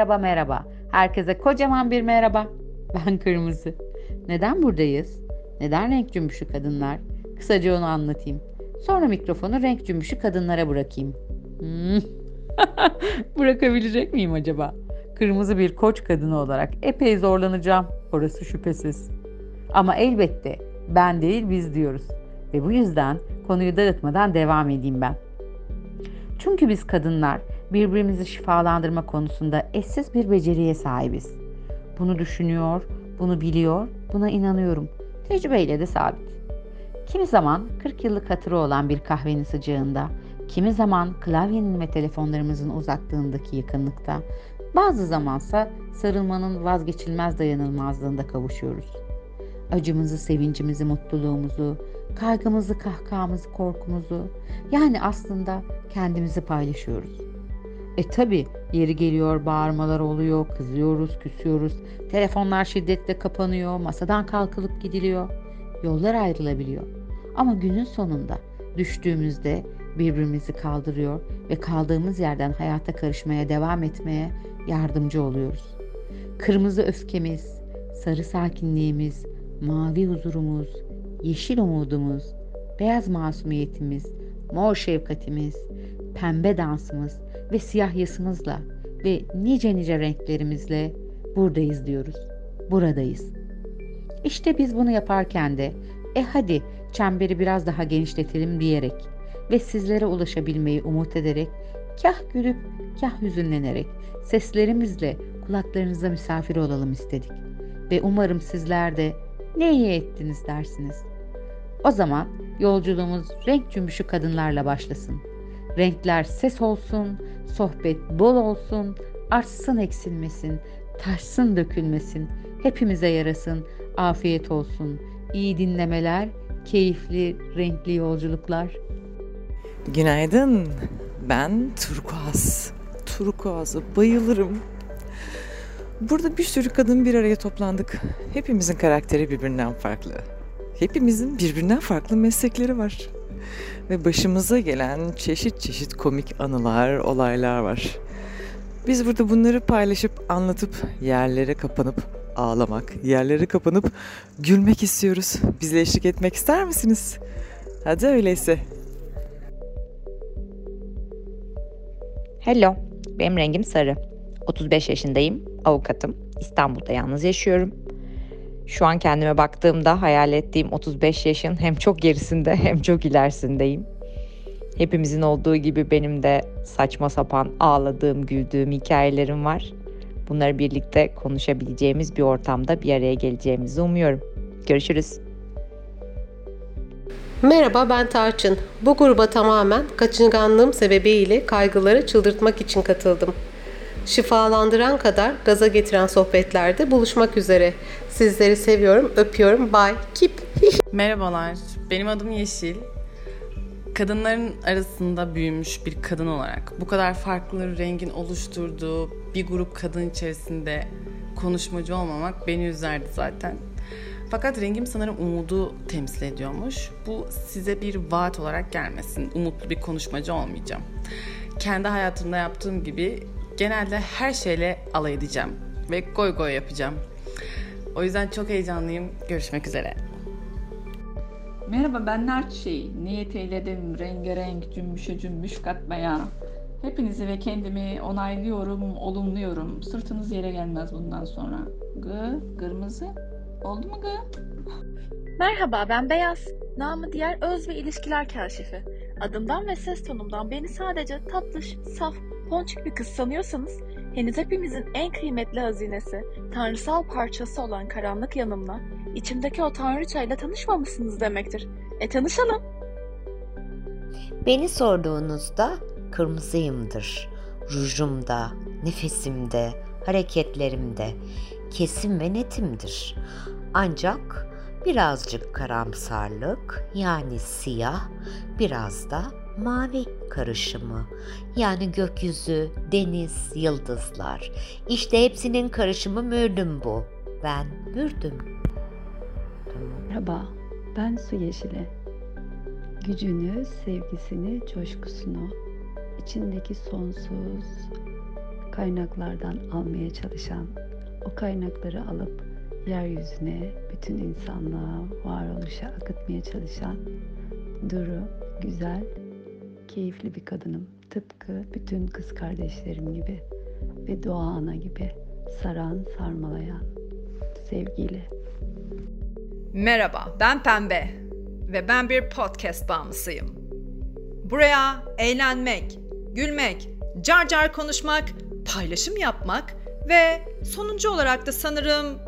merhaba merhaba. Herkese kocaman bir merhaba. Ben Kırmızı. Neden buradayız? Neden renk cümbüşü kadınlar? Kısaca onu anlatayım. Sonra mikrofonu renk cümbüşü kadınlara bırakayım. Hmm. Bırakabilecek miyim acaba? Kırmızı bir koç kadını olarak epey zorlanacağım. Orası şüphesiz. Ama elbette ben değil biz diyoruz. Ve bu yüzden konuyu dağıtmadan devam edeyim ben. Çünkü biz kadınlar birbirimizi şifalandırma konusunda eşsiz bir beceriye sahibiz. Bunu düşünüyor, bunu biliyor, buna inanıyorum. Tecrübeyle de sabit. Kimi zaman 40 yıllık hatırı olan bir kahvenin sıcağında, kimi zaman klavyenin ve telefonlarımızın uzaklığındaki yakınlıkta, bazı zamansa sarılmanın vazgeçilmez dayanılmazlığında kavuşuyoruz. Acımızı, sevincimizi, mutluluğumuzu, kaygımızı, kahkahamızı, korkumuzu, yani aslında kendimizi paylaşıyoruz. E tabi yeri geliyor bağırmalar oluyor, kızıyoruz, küsüyoruz, telefonlar şiddetle kapanıyor, masadan kalkılıp gidiliyor, yollar ayrılabiliyor. Ama günün sonunda düştüğümüzde birbirimizi kaldırıyor ve kaldığımız yerden hayata karışmaya devam etmeye yardımcı oluyoruz. Kırmızı öfkemiz, sarı sakinliğimiz, mavi huzurumuz, yeşil umudumuz, beyaz masumiyetimiz, mor şefkatimiz, pembe dansımız ve siyah yasımızla ve nice nice renklerimizle buradayız diyoruz. Buradayız. İşte biz bunu yaparken de e hadi çemberi biraz daha genişletelim diyerek ve sizlere ulaşabilmeyi umut ederek kah gülüp kah hüzünlenerek seslerimizle kulaklarınıza misafir olalım istedik. Ve umarım sizler de ne iyi ettiniz dersiniz. O zaman yolculuğumuz renk cümbüşü kadınlarla başlasın. Renkler ses olsun, sohbet bol olsun, artsın eksilmesin, taşsın dökülmesin, hepimize yarasın, afiyet olsun, iyi dinlemeler, keyifli, renkli yolculuklar. Günaydın. Ben turkuaz. Turkuaz'a bayılırım. Burada bir sürü kadın bir araya toplandık. Hepimizin karakteri birbirinden farklı. Hepimizin birbirinden farklı meslekleri var. Ve başımıza gelen çeşit çeşit komik anılar, olaylar var. Biz burada bunları paylaşıp, anlatıp, yerlere kapanıp ağlamak, yerlere kapanıp gülmek istiyoruz. Bizle eşlik etmek ister misiniz? Hadi öyleyse. Hello, benim rengim sarı. 35 yaşındayım, avukatım. İstanbul'da yalnız yaşıyorum. Şu an kendime baktığımda hayal ettiğim 35 yaşın hem çok gerisinde hem çok ilerisindeyim. Hepimizin olduğu gibi benim de saçma sapan ağladığım, güldüğüm hikayelerim var. Bunları birlikte konuşabileceğimiz bir ortamda bir araya geleceğimizi umuyorum. Görüşürüz. Merhaba ben Tarçın. Bu gruba tamamen kaçınganlığım sebebiyle kaygıları çıldırtmak için katıldım. Şifalandıran kadar gaza getiren sohbetlerde buluşmak üzere. Sizleri seviyorum, öpüyorum. Bye. Keep. Merhabalar, benim adım Yeşil. Kadınların arasında büyümüş bir kadın olarak bu kadar farklı rengin oluşturduğu bir grup kadın içerisinde konuşmacı olmamak beni üzerdi zaten. Fakat rengim sanırım umudu temsil ediyormuş. Bu size bir vaat olarak gelmesin. Umutlu bir konuşmacı olmayacağım. Kendi hayatımda yaptığım gibi genelde her şeyle alay edeceğim ve goy goy yapacağım. O yüzden çok heyecanlıyım. Görüşmek üzere. Merhaba ben Narçi. Niyet eyledim rengarenk cümbüşe cümbüş katmaya. Hepinizi ve kendimi onaylıyorum, olumluyorum. Sırtınız yere gelmez bundan sonra. Gı, kırmızı. Oldu mu gı? Merhaba ben Beyaz. Namı diğer öz ve ilişkiler kaşifi. Adımdan ve ses tonumdan beni sadece tatlış, saf, ponçik bir kız sanıyorsanız henüz hepimizin en kıymetli hazinesi, tanrısal parçası olan karanlık yanımla içimdeki o tanrıçayla tanışmamışsınız demektir. E tanışalım. Beni sorduğunuzda kırmızıyımdır. Rujumda, nefesimde, hareketlerimde kesin ve netimdir. Ancak birazcık karamsarlık yani siyah, biraz da mavi karışımı. Yani gökyüzü, deniz, yıldızlar. İşte hepsinin karışımı mürdüm bu. Ben mürdüm. Merhaba, ben Su Yeşili. Gücünü, sevgisini, coşkusunu, içindeki sonsuz kaynaklardan almaya çalışan, o kaynakları alıp yeryüzüne, bütün insanlığa, varoluşa akıtmaya çalışan duru, güzel, keyifli bir kadınım. Tıpkı bütün kız kardeşlerim gibi ve doğa ana gibi saran, sarmalayan sevgiyle. Merhaba, ben Pembe ve ben bir podcast bağımlısıyım. Buraya eğlenmek, gülmek, car car konuşmak, paylaşım yapmak ve sonuncu olarak da sanırım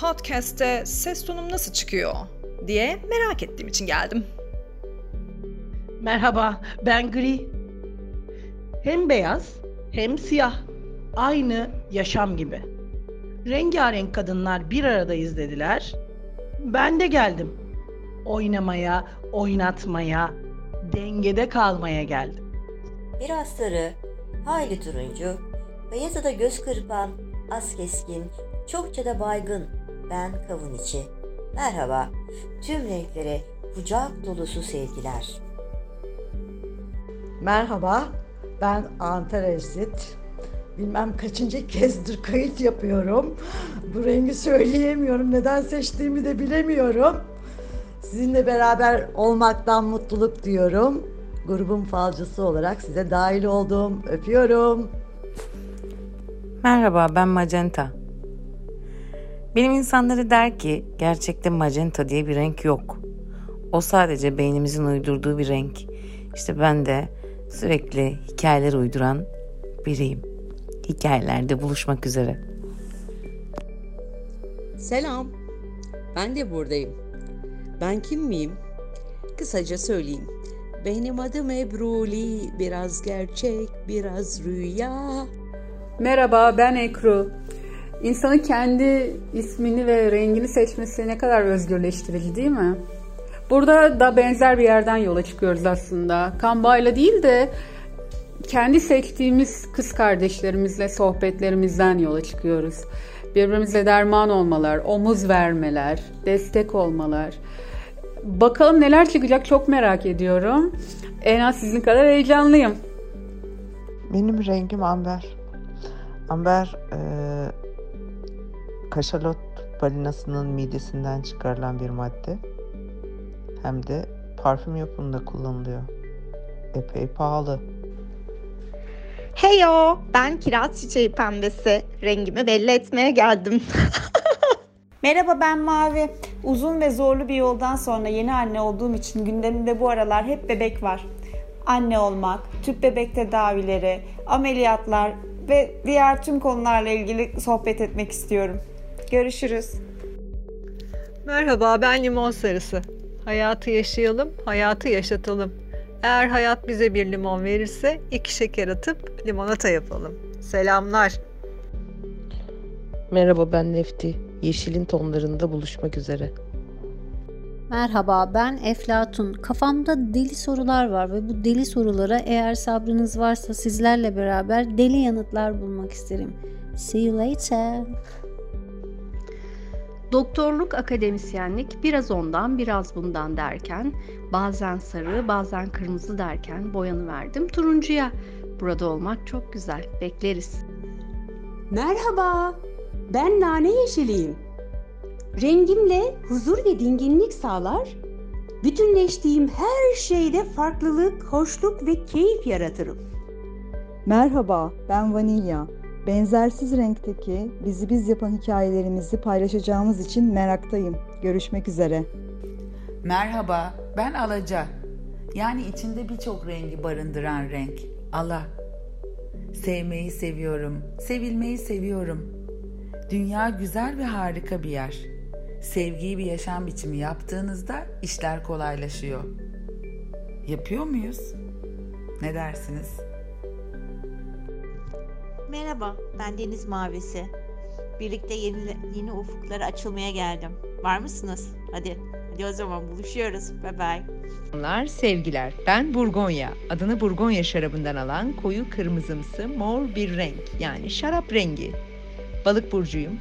podcast'te ses tonum nasıl çıkıyor diye merak ettiğim için geldim. Merhaba, ben Gri. Hem beyaz hem siyah. Aynı yaşam gibi. Rengarenk kadınlar bir arada izlediler. Ben de geldim. Oynamaya, oynatmaya, dengede kalmaya geldim. Biraz sarı, hayli turuncu, beyaza da göz kırpan, az keskin, çokça da baygın. Ben kavun içi. Merhaba, tüm renklere kucak dolusu sevgiler. Merhaba, ben Antar Ezit. Bilmem kaçıncı kezdir kayıt yapıyorum. Bu rengi söyleyemiyorum. Neden seçtiğimi de bilemiyorum. Sizinle beraber olmaktan mutluluk duyuyorum. Grubun falcısı olarak size dahil oldum. Öpüyorum. Merhaba ben Magenta. Benim insanları der ki gerçekte magenta diye bir renk yok. O sadece beynimizin uydurduğu bir renk. İşte ben de sürekli hikayeler uyduran biriyim. Hikayelerde buluşmak üzere. Selam. Ben de buradayım. Ben kim miyim? Kısaca söyleyeyim. Benim adım Ebruli. Biraz gerçek, biraz rüya. Merhaba, ben Ekru. İnsanın kendi ismini ve rengini seçmesi ne kadar özgürleştirici değil mi? Burada da benzer bir yerden yola çıkıyoruz aslında. Kambayla değil de kendi seçtiğimiz kız kardeşlerimizle sohbetlerimizden yola çıkıyoruz. Birbirimize derman olmalar, omuz vermeler, destek olmalar. Bakalım neler çıkacak çok merak ediyorum. En az sizin kadar heyecanlıyım. Benim rengim amber. Amber e, kaşalot balinasının midesinden çıkarılan bir madde. Hem de parfüm yapımında kullanılıyor. Epey pahalı. Heyo, ben kiraz çiçeği pembesi. Rengimi belli etmeye geldim. Merhaba ben Mavi. Uzun ve zorlu bir yoldan sonra yeni anne olduğum için gündemimde bu aralar hep bebek var. Anne olmak, tüp bebek tedavileri, ameliyatlar ve diğer tüm konularla ilgili sohbet etmek istiyorum. Görüşürüz. Merhaba ben limon sarısı. Hayatı yaşayalım, hayatı yaşatalım. Eğer hayat bize bir limon verirse iki şeker atıp limonata yapalım. Selamlar. Merhaba ben Nefti. Yeşilin tonlarında buluşmak üzere. Merhaba ben Eflatun. Kafamda deli sorular var ve bu deli sorulara eğer sabrınız varsa sizlerle beraber deli yanıtlar bulmak isterim. See you later. Doktorluk, akademisyenlik biraz ondan biraz bundan derken bazen sarı bazen kırmızı derken boyanı verdim turuncuya. Burada olmak çok güzel. Bekleriz. Merhaba. Ben nane yeşiliyim. Rengimle huzur ve dinginlik sağlar. Bütünleştiğim her şeyde farklılık, hoşluk ve keyif yaratırım. Merhaba, ben Vanilya. Benzersiz renkteki bizi biz yapan hikayelerimizi paylaşacağımız için meraktayım. Görüşmek üzere. Merhaba, ben Alaca. Yani içinde birçok rengi barındıran renk. Ala. Sevmeyi seviyorum, sevilmeyi seviyorum. Dünya güzel ve harika bir yer. Sevgiyi bir yaşam biçimi yaptığınızda işler kolaylaşıyor. Yapıyor muyuz? Ne dersiniz? Merhaba, ben Deniz Mavisi. Birlikte yeni, yeni ufuklara açılmaya geldim. Var mısınız? Hadi, hadi o zaman buluşuyoruz. Bye bye. Onlar sevgiler. Ben Burgonya. Adını Burgonya şarabından alan koyu kırmızımsı mor bir renk. Yani şarap rengi. Balık burcuyum.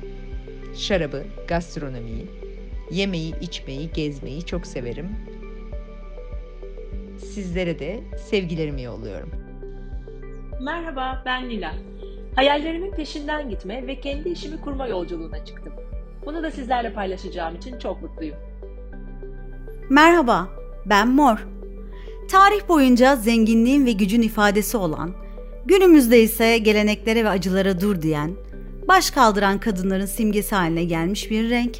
Şarabı, gastronomiyi, yemeği, içmeyi, gezmeyi çok severim. Sizlere de sevgilerimi yolluyorum. Merhaba, ben Lila. Hayallerimin peşinden gitme ve kendi işimi kurma yolculuğuna çıktım. Bunu da sizlerle paylaşacağım için çok mutluyum. Merhaba, ben Mor. Tarih boyunca zenginliğin ve gücün ifadesi olan, günümüzde ise geleneklere ve acılara dur diyen, baş kaldıran kadınların simgesi haline gelmiş bir renk.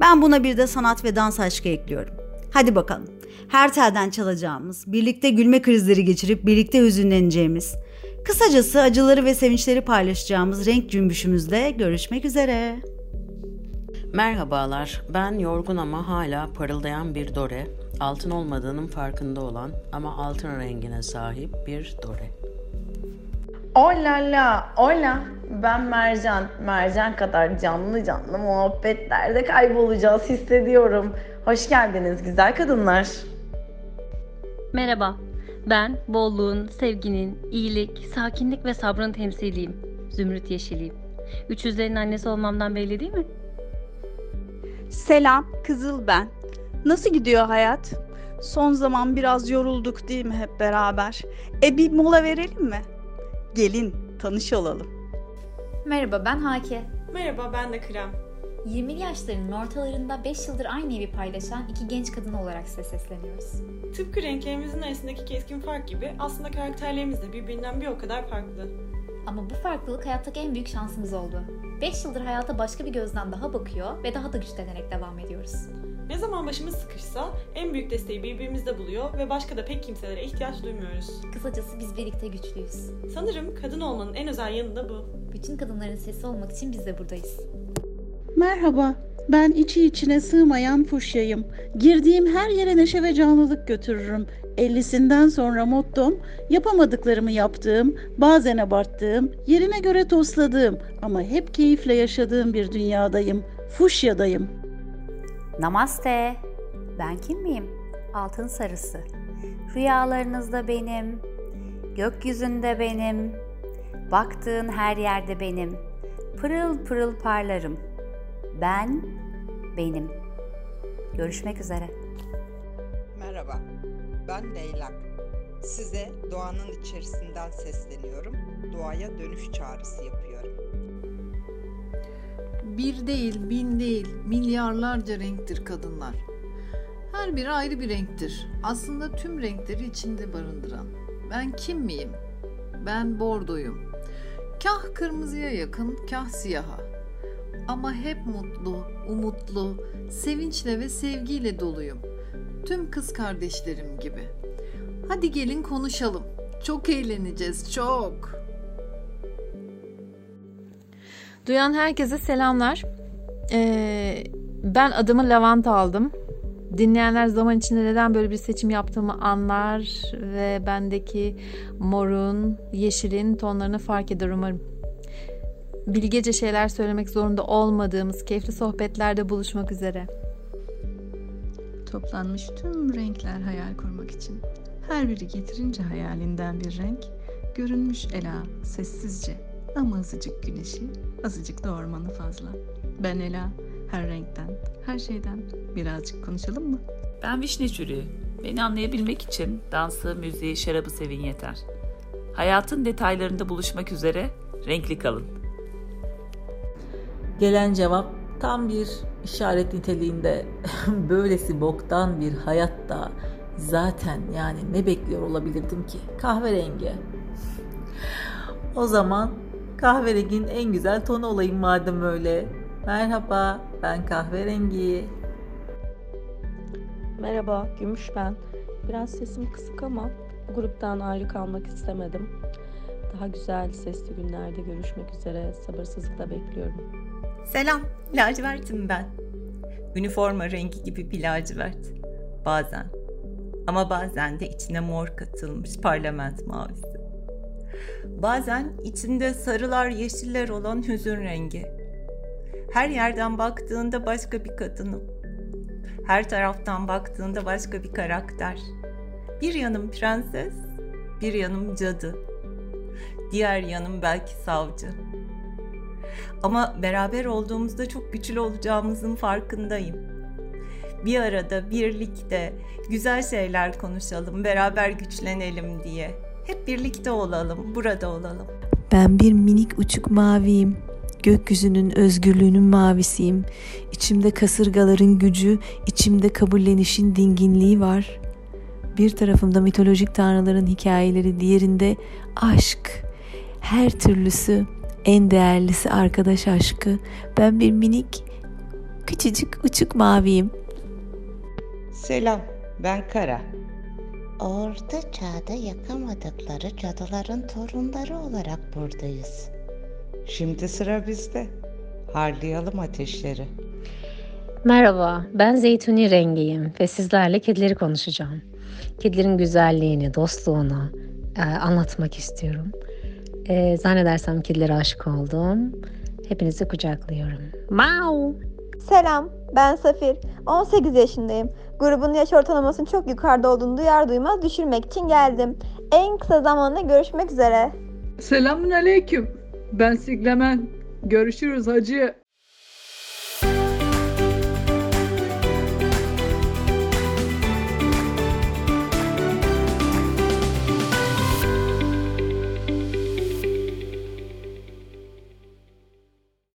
Ben buna bir de sanat ve dans aşkı ekliyorum. Hadi bakalım. Her telden çalacağımız, birlikte gülme krizleri geçirip birlikte hüzünleneceğimiz, kısacası acıları ve sevinçleri paylaşacağımız renk cümbüşümüzde görüşmek üzere. Merhabalar, ben yorgun ama hala parıldayan bir Dore, altın olmadığının farkında olan ama altın rengine sahip bir Dore. Hola la, hola. Ben Mercan. Mercan kadar canlı canlı muhabbetlerde kaybolacağız hissediyorum. Hoş geldiniz güzel kadınlar. Merhaba, ben bolluğun, sevginin, iyilik, sakinlik ve sabrın temsiliyim. Zümrüt Yeşiliyim. Üç yüzlerin annesi olmamdan belli değil mi? Selam, Kızıl ben. Nasıl gidiyor hayat? Son zaman biraz yorulduk değil mi hep beraber? E bir mola verelim mi? Gelin, tanış olalım. Merhaba ben Hake. Merhaba ben de Krem. 20'li yaşlarının ortalarında 5 yıldır aynı evi paylaşan iki genç kadın olarak size sesleniyoruz. Tıpkı renklerimizin arasındaki keskin fark gibi aslında karakterlerimiz de birbirinden bir o kadar farklı. Ama bu farklılık hayattaki en büyük şansımız oldu. 5 yıldır hayata başka bir gözden daha bakıyor ve daha da güçlenerek devam ediyoruz. Ne zaman başımız sıkışsa en büyük desteği birbirimizde buluyor ve başka da pek kimselere ihtiyaç duymuyoruz. Kısacası biz birlikte güçlüyüz. Sanırım kadın olmanın en özel yanı da bu. Bütün kadınların sesi olmak için biz de buradayız. Merhaba, ben içi içine sığmayan fuşyayım. Girdiğim her yere neşe ve canlılık götürürüm. 50'sinden sonra mottom yapamadıklarımı yaptığım, bazen abarttığım, yerine göre tosladığım ama hep keyifle yaşadığım bir dünyadayım. Fuşyadayım. Namaste. Ben kim miyim? Altın sarısı. Rüyalarınızda benim, gökyüzünde benim, baktığın her yerde benim. Pırıl pırıl parlarım. Ben benim. Görüşmek üzere. Merhaba, ben Leylak. Size doğanın içerisinden sesleniyorum. Doğaya dönüş çağrısı yapıyorum. Bir değil, bin değil, milyarlarca renktir kadınlar. Her biri ayrı bir renktir. Aslında tüm renkleri içinde barındıran. Ben kim miyim? Ben bordoyum. Kah kırmızıya yakın, kah siyaha. Ama hep mutlu, umutlu, sevinçle ve sevgiyle doluyum. Tüm kız kardeşlerim gibi. Hadi gelin konuşalım. Çok eğleneceğiz, çok. Duyan herkese selamlar. Ee, ben adımı Lavanta aldım. Dinleyenler zaman içinde neden böyle bir seçim yaptığımı anlar ve bendeki morun, yeşilin tonlarını fark eder umarım. Bilgece şeyler söylemek zorunda olmadığımız keyifli sohbetlerde buluşmak üzere. Toplanmış tüm renkler hayal kurmak için. Her biri getirince hayalinden bir renk, görünmüş Ela sessizce ama azıcık güneşi, azıcık da ormanı fazla. Ben Ela, her renkten, her şeyden birazcık konuşalım mı? Ben vişne çürüğü. Beni anlayabilmek için dansı, müziği, şarabı sevin yeter. Hayatın detaylarında buluşmak üzere renkli kalın. Gelen cevap tam bir işaret niteliğinde böylesi boktan bir hayatta zaten yani ne bekliyor olabilirdim ki? Kahverengi. O zaman kahverenginin en güzel tonu olayım madem öyle. Merhaba, ben kahverengi. Merhaba, Gümüş ben. Biraz sesim kısık ama gruptan ayrı kalmak istemedim. Daha güzel sesli günlerde görüşmek üzere sabırsızlıkla bekliyorum. Selam, lacivertim ben. Üniforma rengi gibi bir lacivert. Bazen. Ama bazen de içine mor katılmış parlament mavisi. Bazen içinde sarılar yeşiller olan hüzün rengi. Her yerden baktığında başka bir kadınım. Her taraftan baktığında başka bir karakter. Bir yanım prenses, bir yanım cadı. Diğer yanım belki savcı. Ama beraber olduğumuzda çok güçlü olacağımızın farkındayım. Bir arada, birlikte güzel şeyler konuşalım, beraber güçlenelim diye. Hep birlikte olalım, burada olalım. Ben bir minik uçuk maviyim. Gökyüzünün özgürlüğünün mavisiyim. İçimde kasırgaların gücü, içimde kabullenişin dinginliği var. Bir tarafımda mitolojik tanrıların hikayeleri, diğerinde aşk. Her türlüsü, en değerlisi arkadaş aşkı. Ben bir minik, küçücük uçuk maviyim. Selam, ben Kara. Orta çağda yakamadıkları cadıların torunları olarak buradayız. Şimdi sıra bizde. Harlayalım ateşleri. Merhaba, ben Zeytuni rengiyim ve sizlerle kedileri konuşacağım. Kedilerin güzelliğini, dostluğunu e, anlatmak istiyorum. E, zannedersem kedilere aşık oldum. Hepinizi kucaklıyorum. Mau! Selam, ben Safir. 18 yaşındayım. Grubun yaş ortalamasının çok yukarıda olduğunu duyar duymaz düşürmek için geldim. En kısa zamanda görüşmek üzere. Selamun aleyküm. Ben Siglemen. Görüşürüz hacı.